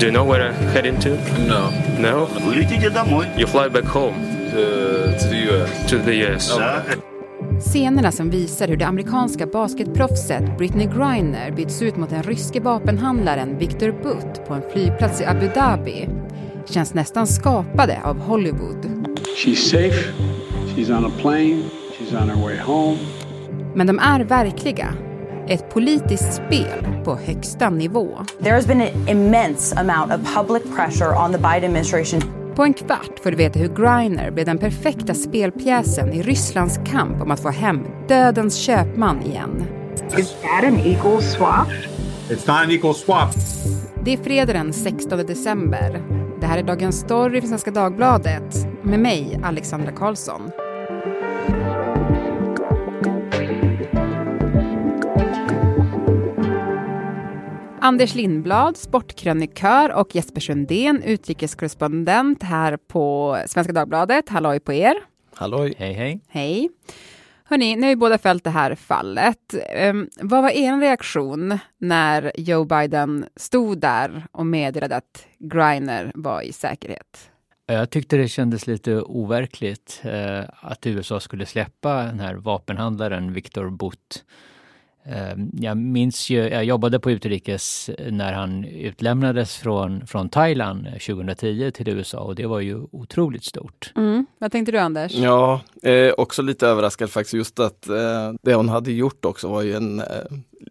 Do you know where I'm heading to? No. No? Улетите домой. You fly back home To, to the US. to the US. Да. Scenerna som visar hur det amerikanska basketproffset Britney Griner byts ut mot den ryske vapenhandlaren Victor Butt på en flygplats i Abu Dhabi känns nästan skapade av Hollywood. She's safe. She's on a plane. She's on her way home. Men de är verkliga. ett politiskt spel på högsta nivå. There has been an immense amount of public pressure on the Biden administration På en kvart får du veta hur Griner blev den perfekta spelpjäsen i Rysslands kamp om att få hem dödens köpman igen. Is that an equal swap? It's not an equal swap. Det är fredag den 16 december. Det här är Dagens Story från Svenska Dagbladet med mig, Alexandra Karlsson. Anders Lindblad, sportkrönikör och Jesper Sundén, utrikeskorrespondent här på Svenska Dagbladet. Halloj på er! Halloj! Hej hej! Hej! Hörni, ni har ju båda följt det här fallet. Um, vad var er reaktion när Joe Biden stod där och meddelade att Griner var i säkerhet? Jag tyckte det kändes lite overkligt eh, att USA skulle släppa den här vapenhandlaren Victor Butt. Eh, jag minns ju, jag jobbade på utrikes när han utlämnades från, från Thailand 2010 till USA och det var ju otroligt stort. Mm. Vad tänkte du Anders? Ja, eh, också lite överraskad faktiskt just att eh, det hon hade gjort också var ju en eh,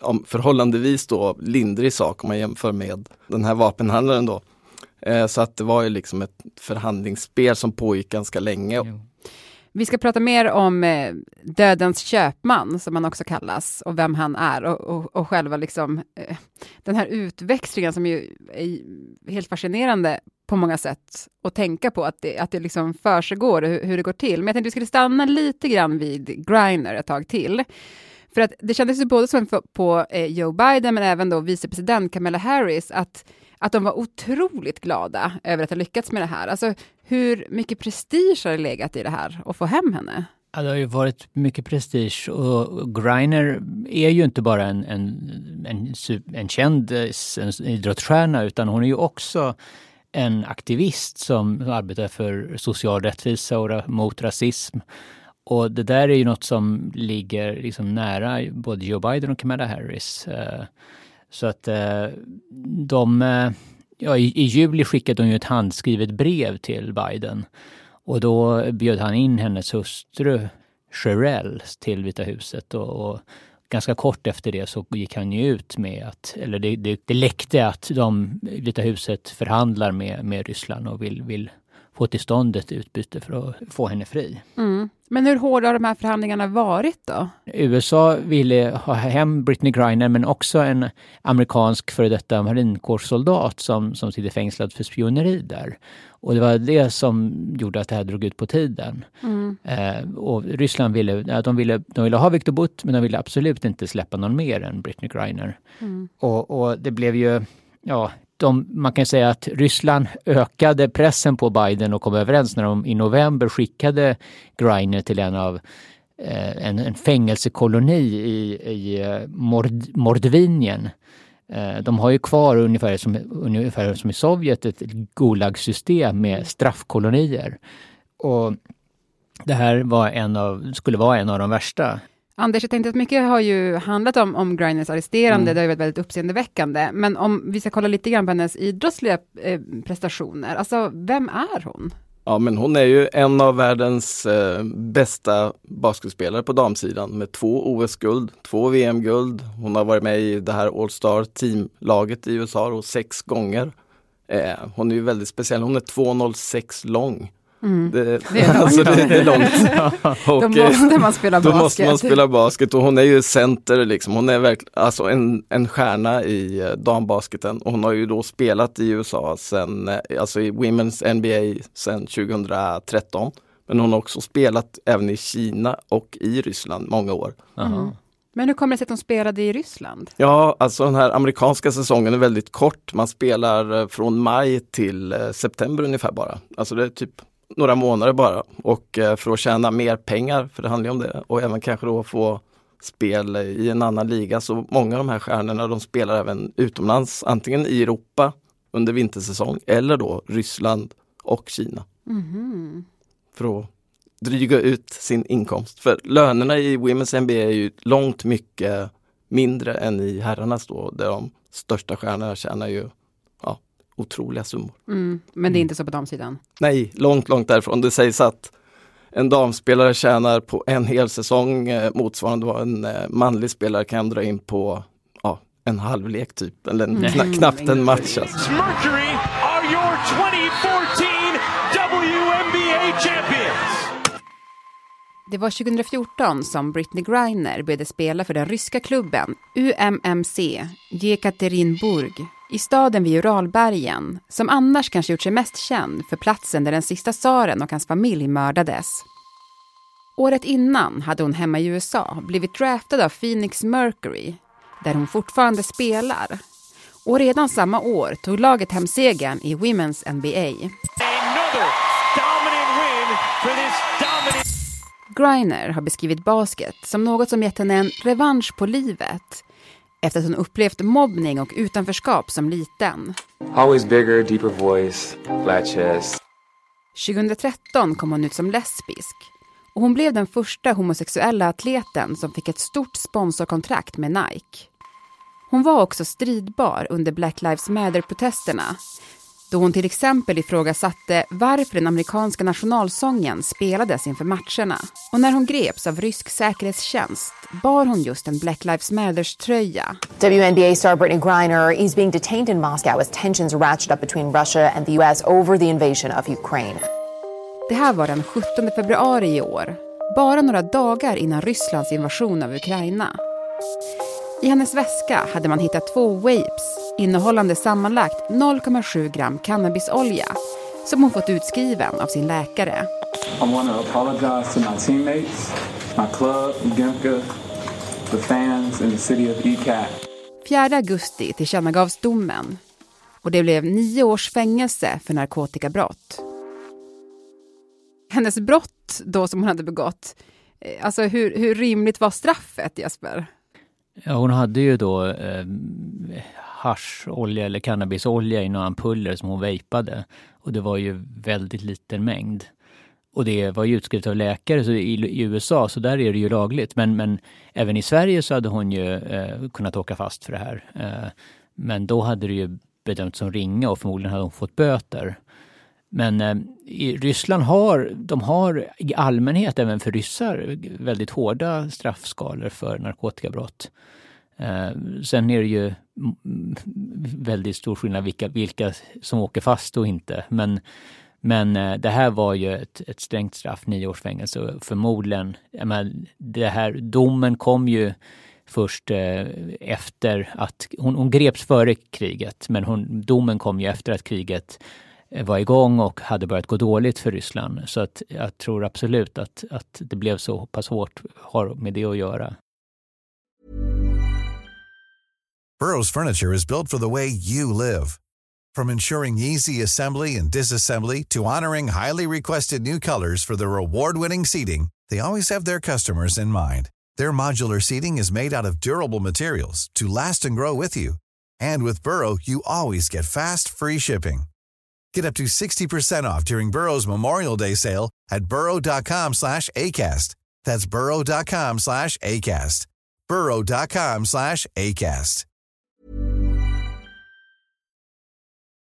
om, förhållandevis då lindrig sak om man jämför med den här vapenhandlaren då. Eh, så att det var ju liksom ett förhandlingsspel som pågick ganska länge. Jo. Vi ska prata mer om eh, dödens köpman, som han också kallas, och vem han är och, och, och själva liksom eh, den här utväxlingen som ju är helt fascinerande på många sätt att tänka på att det, att det liksom försiggår och hur, hur det går till. Men jag tänkte vi skulle stanna lite grann vid Griner ett tag till. För att det kändes ju både som på eh, Joe Biden, men även då vicepresident Kamala Harris, att att de var otroligt glada över att ha lyckats med det här. Alltså, hur mycket prestige har det legat i det här, att få hem henne? Ja, det har ju varit mycket prestige och Griner är ju inte bara en, en, en, en känd en idrottsstjärna utan hon är ju också en aktivist som arbetar för social rättvisa och mot rasism. Och det där är ju något som ligger liksom nära både Joe Biden och Kamala Harris. Eh, så att eh, de, eh, ja, i, i juli skickade de ju ett handskrivet brev till Biden. Och då bjöd han in hennes hustru Sherelle till Vita huset och, och ganska kort efter det så gick han ju ut med att, eller det, det, det läckte att de, Vita huset förhandlar med, med Ryssland och vill, vill få till stånd ett utbyte för att få henne fri. Mm. Men hur hårda har de här förhandlingarna varit då? USA ville ha hem Britney Griner men också en amerikansk före detta marinkårssoldat som, som sitter fängslad för spioneri där. Och det var det som gjorde att det här drog ut på tiden. Mm. Eh, och Ryssland ville, de ville, de ville ha Victor Butt men de ville absolut inte släppa någon mer än Britney Griner. Mm. Och, och det blev ju, ja, de, man kan säga att Ryssland ökade pressen på Biden och kom överens när de i november skickade Griner till en av eh, en, en fängelsekoloni i, i eh, Mord, Mordvinien. Eh, de har ju kvar ungefär som, ungefär som i Sovjet ett Gulag-system med straffkolonier. Och det här var en av, skulle vara en av de värsta. Anders, jag tänkte att mycket har ju handlat om, om Griners arresterande, mm. det har ju varit väldigt uppseendeväckande, men om vi ska kolla lite grann på hennes idrottsliga eh, prestationer, alltså vem är hon? Ja men hon är ju en av världens eh, bästa basketspelare på damsidan med två OS-guld, två VM-guld. Hon har varit med i det här All-Star teamlaget i USA och sex gånger. Eh, hon är ju väldigt speciell, hon är 2,06 lång. Mm. Det, det, är alltså det, det, är långt. och, då måste man spela då basket. Då måste man spela basket och hon är ju center liksom. Hon är verkligen alltså en, en stjärna i dambasketen och hon har ju då spelat i USA sen, alltså i Women's NBA sen 2013. Men hon har också spelat även i Kina och i Ryssland många år. Mm. Men hur kommer det sig att de spelade i Ryssland? Ja, alltså den här amerikanska säsongen är väldigt kort. Man spelar från maj till september ungefär bara. Alltså det är typ några månader bara och för att tjäna mer pengar, för det handlar om det, och även kanske då få spel i en annan liga. Så många av de här stjärnorna de spelar även utomlands, antingen i Europa under vintersäsong eller då Ryssland och Kina. Mhm. För att dryga ut sin inkomst. För lönerna i Women's NBA är ju långt mycket mindre än i herrarnas då, där de största stjärnorna tjänar ju otroliga summor. Mm. Men det är inte så på damsidan? Nej, långt, långt därifrån. Det sägs att en damspelare tjänar på en hel säsong eh, motsvarande vad en eh, manlig spelare kan dra in på ja, en halvlek typ, eller en, kna, knappt en match. Alltså. Mercury are your 2014 WNBA champions. Det var 2014 som Britney Griner började spela för den ryska klubben UMMC Jekaterinburg i staden vid Uralbergen, som annars kanske gjort sig mest känd för platsen där den sista tsaren och hans familj mördades. Året innan hade hon hemma i USA blivit draftad av Phoenix Mercury, där hon fortfarande spelar. Och redan samma år tog laget hem segern i Women's NBA. Griner har beskrivit basket som något som gett henne en revansch på livet efter att hon upplevt mobbning och utanförskap som liten. Always bigger, deeper voice, flat chest. 2013 kom hon ut som lesbisk och hon blev den första homosexuella atleten som fick ett stort sponsorkontrakt med Nike. Hon var också stridbar under Black Lives Matter-protesterna då hon till exempel ifrågasatte varför den amerikanska nationalsången spelades inför matcherna. Och när hon greps av rysk säkerhetstjänst bar hon just en Black Lives Matters-tröja. WNBA star Brittany Griner is being detained in Moscow as tensions ratchet up between Russia and the US over the invasion of Ukraine. Det här var den 17 februari i år, bara några dagar innan Rysslands invasion av Ukraina. I hennes väska hade man hittat två vapes innehållande sammanlagt 0,7 gram cannabisolja som hon fått utskriven av sin läkare. I want to apologize to my teammates, my club, Gemka, the fans and the city of ECAT. 4 augusti tillkännagavs domen och det blev nio års fängelse för narkotikabrott. Hennes brott då som hon hade begått, eh, alltså hur, hur rimligt var straffet Jesper? Ja, hon hade ju då eh, hascholja eller cannabisolja i några ampuller som hon vejpade. Och det var ju väldigt liten mängd. Och det var ju utskrivet av läkare så i, i, USA, så där är det ju lagligt. Men, men även i Sverige så hade hon ju eh, kunnat åka fast för det här. Eh, men då hade det ju bedömts som ringa och förmodligen hade hon fått böter. Men eh, i Ryssland har, de har i allmänhet, även för ryssar, väldigt hårda straffskalor för narkotikabrott. Eh, sen är det ju väldigt stor skillnad vilka, vilka som åker fast och inte. Men, men eh, det här var ju ett, ett strängt straff, nio års fängelse. Och förmodligen, men det här, domen kom ju först eh, efter att, hon, hon greps före kriget, men hon, domen kom ju efter att kriget Eh, var igång och hade börjat gå dåligt för Ryssland. Så att jag tror absolut att, att det blev så pass hårt har med det att göra. Burrows furniture is built for the way you live. From ensuring easy assembly and disassembly to honoring highly requested new colors for their award-winning seating, they always have their customers in mind. Their modular seating is made out of durable materials to last and grow with you. And with Burrow, you always get fast, free shipping. Get up to 60% off during Burrow's Memorial Day sale at burrow.com slash ACAST. That's burrow.com slash ACAST. burrow.com slash ACAST.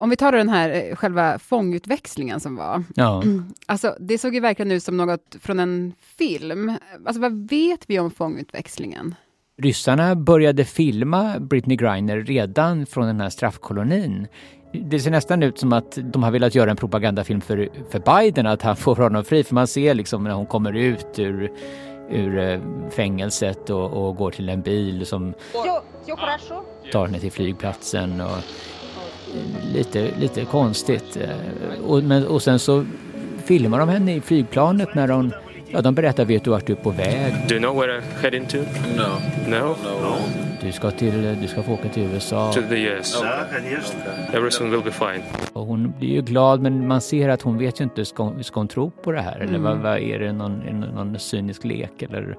Om vi tar den här eh, själva fångutväxlingen som var. Ja. Alltså, det såg ju verkligen ut som något från en film. Alltså, vad vet vi om fångutväxlingen? Ryssarna började filma Britney Griner redan från den här straffkolonin. Det ser nästan ut som att de har velat göra en propagandafilm för, för Biden, att han får honom fri. För man ser liksom när hon kommer ut ur, ur eh, fängelset och, och går till en bil som tar henne till flygplatsen. Och, lite, lite konstigt. Eh, och, men, och sen så filmar de henne i flygplanet när hon Ja, de berättar, vet du vart du är på väg? Do you know where I'm heading to? No. No? No. Du ska, till, du ska få åka till USA. To the US. Everything will be fine. Och hon blir ju glad, men man ser att hon vet ju inte, ska, ska hon tro på det här? Eller Mm. vad, vad är det, någon, någon cynisk lek? Eller,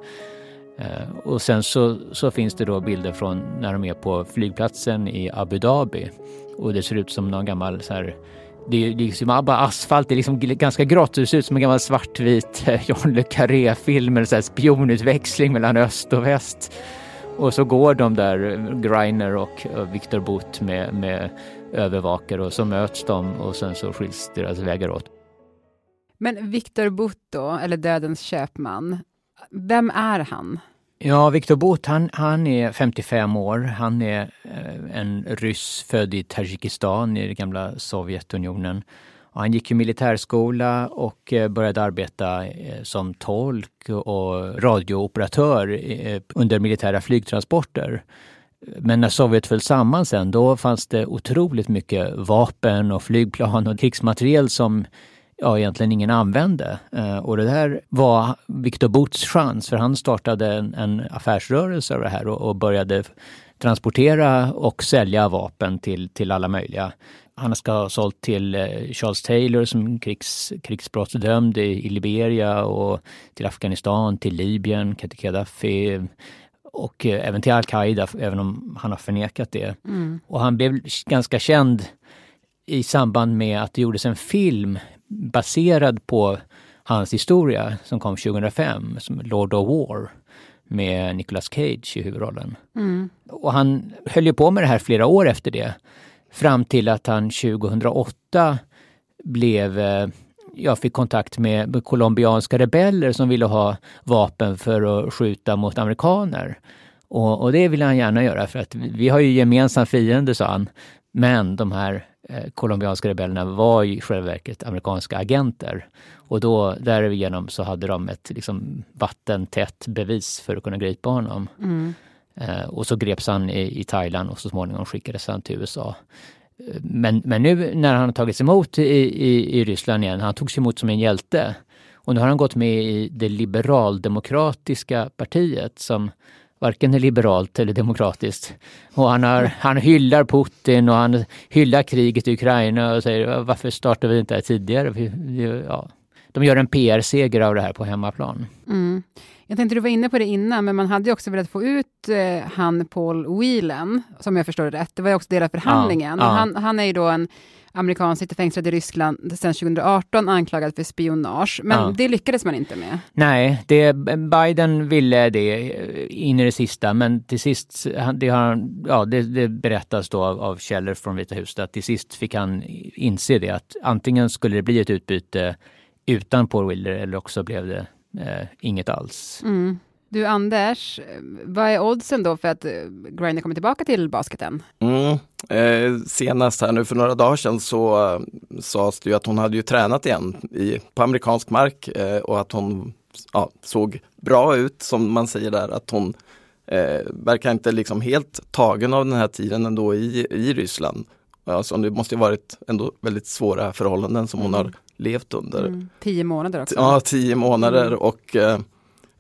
Eh, och sen så, så finns det då bilder från när de är på flygplatsen i Abu Dhabi. Och det ser ut som någon gammal så här det är liksom bara asfalt, det är liksom ganska grått. Det ser ut som en gammal svartvit eh, John le Carré-film eller så här spionutväxling mellan öst och väst. Och så går de där, Greiner och Victor Butt med, med övervakare och så möts de och sen så skiljs deras vägar åt. Men Victor Butt då, eller Dödens köpman, vem är han? Ja, Viktor Butt, han, han är 55 år. Han är eh, en ryss född i Tadzjikistan i det gamla Sovjetunionen. Och han gick ju militärskola och eh, började arbeta eh, som tolk och radiooperatör eh, under militära flygtransporter. Men när Sovjet föll samman sen, då fanns det otroligt mycket vapen och flygplan och krigsmateriel som ja, egentligen ingen använde. Och det där var Viktor Boots chans, för han startade en, en affärsrörelse av det här och, och, började transportera och sälja vapen till, till alla möjliga. Han ska ha sålt till eh, Charles Taylor som krigs, krigsbrottsdömd i, i Liberia och till Afghanistan, till Libyen, Kati Gaddafi och eh, även till Al-Qaida, även om han har förnekat det. Mm. Och han blev ganska känd i samband med att det gjordes en film baserad på hans historia som kom 2005, som Lord of War med Nicolas Cage i huvudrollen. Mm. Och han höll ju på med det här flera år efter det. Fram till att han 2008 blev, eh, jag fick kontakt med colombianska rebeller som ville ha vapen för att skjuta mot amerikaner. Och, och det ville han gärna göra för att vi har ju gemensam fiende, sa han. Men de här eh, colombianska rebellerna var i själva verket amerikanska agenter. Och då därigenom så hade de ett liksom, vattentätt bevis för att kunna gripa honom. Mm. Eh, och så greps han i, i Thailand och så småningom skickades han till USA. Eh, men, men nu när han har tagits emot i, i, i Ryssland igen, han togs emot som en hjälte. Och nu har han gått med i det liberaldemokratiska partiet som varken är liberalt eller demokratiskt. Och han, har, han hyllar Putin och han hyllar kriget i Ukraina och säger varför startade vi inte det här tidigare? Ja. De gör en PR-seger av det här på hemmaplan. Mm. Jag tänkte du var inne på det innan, men man hade också velat få ut eh, han Paul Whelan, som jag förstår det rätt. Det var ju också del av förhandlingen. Ja, ja. Han, han är ju då en amerikan sitter fängslad i Ryssland sedan 2018 anklagad för spionage. Men ja. det lyckades man inte med. Nej, det, Biden ville det in i det sista men till sist, det, har, ja, det, det berättas då av, av källor från Vita huset att till sist fick han inse det att antingen skulle det bli ett utbyte utan Paul Willer eller också blev det eh, inget alls. Mm. Du Anders, vad är oddsen då för att eh, Griner kommer tillbaka till basketen? Mm. Eh, senast här nu för några dagar sedan så eh, sades det ju att hon hade ju tränat igen i, på amerikansk mark eh, och att hon ja, såg bra ut som man säger där. Att hon eh, verkar inte liksom helt tagen av den här tiden ändå i, i Ryssland. Alltså, det måste ju varit ändå väldigt svåra förhållanden som hon mm. har levt under. Mm. Tio månader också? Ja, tio månader mm. och eh,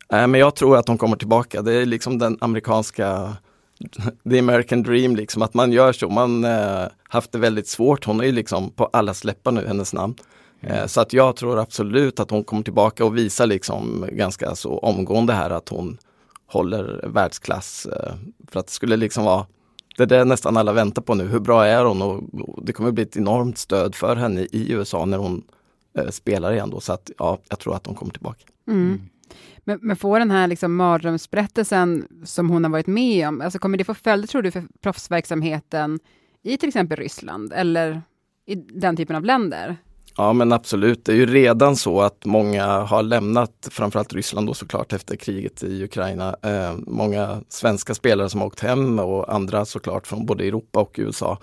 men jag tror att hon kommer tillbaka. Det är liksom den amerikanska the American dream liksom, att man gör så. Man eh, haft det väldigt svårt. Hon är ju liksom på alla läppar nu, hennes namn. Mm. Eh, så att jag tror absolut att hon kommer tillbaka och visar liksom ganska så omgående här att hon håller världsklass. Eh, för att det skulle liksom vara det är det nästan alla väntar på nu. Hur bra är hon? Och, och det kommer bli ett enormt stöd för henne i USA när hon eh, spelar igen. Då. Så att ja, jag tror att hon kommer tillbaka. Mm. Men, men får den här liksom mardrömsberättelsen som hon har varit med om, alltså kommer det få följder tror du för proffsverksamheten i till exempel Ryssland eller i den typen av länder? Ja men absolut, det är ju redan så att många har lämnat framförallt Ryssland då såklart efter kriget i Ukraina. Eh, många svenska spelare som har åkt hem och andra såklart från både Europa och USA.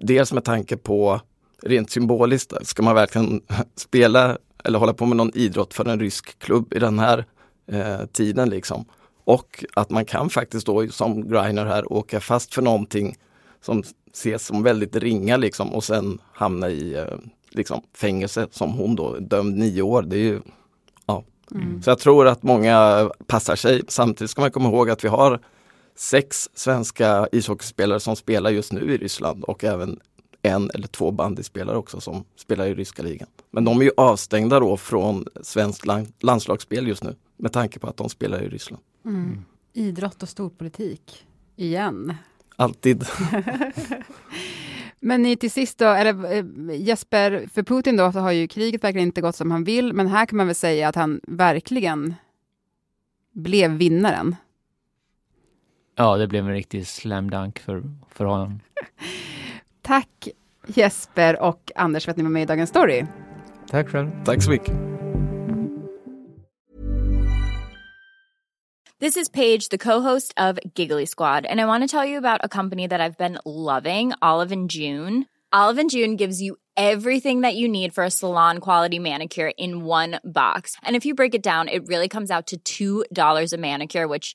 Dels med tanke på rent symboliskt, ska man verkligen spela eller hålla på med någon idrott för en rysk klubb i den här eh, tiden liksom. Och att man kan faktiskt då som Griner här åka fast för någonting som ses som väldigt ringa liksom och sen hamna i eh, liksom fängelse som hon då, dömd nio år. Det är ju, ja. Mm. Så jag tror att många passar sig. Samtidigt ska man komma ihåg att vi har sex svenska ishockeyspelare som spelar just nu i Ryssland och även en eller två bandyspelare också som spelar i ryska ligan. Men de är ju avstängda då från svenskt landslagsspel just nu med tanke på att de spelar i Ryssland. Mm. Idrott och storpolitik, igen. Alltid. men ni till sist då, eller eh, Jesper, för Putin då så har ju kriget verkligen inte gått som han vill, men här kan man väl säga att han verkligen blev vinnaren. Ja, det blev en riktig slam dunk för, för honom. Tack Jesper och Anders för att ni var med i Dagens Story. Tack själv. Tack så mycket. This is Paige, the co-host of Giggly Squad, and I want to tell you about a company that I've been loving, Olive and June. Olive and June gives you everything that you need for a salon quality manicure in one box. And if you break it down, it really comes out to $2 a manicure, which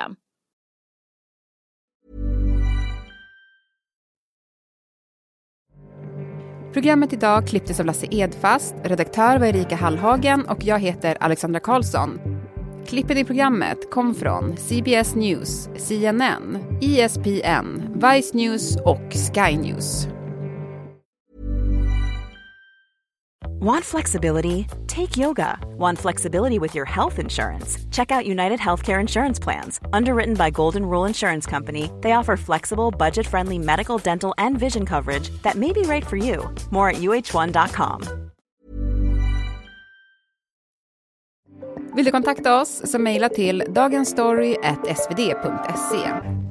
Programmet idag klipptes av Lasse Edfast, redaktör var Erika Hallhagen och jag heter Alexandra Karlsson. Klippen i programmet kom från CBS News, CNN, ESPN, Vice News och Sky News. Want flexibility? Take yoga. Want flexibility with your health insurance? Check out United Healthcare Insurance Plans. Underwritten by Golden Rule Insurance Company, they offer flexible, budget friendly medical, dental, and vision coverage that may be right for you. More at uh1.com. Vill du kontakta oss så mejla till dagensstory.svd.se.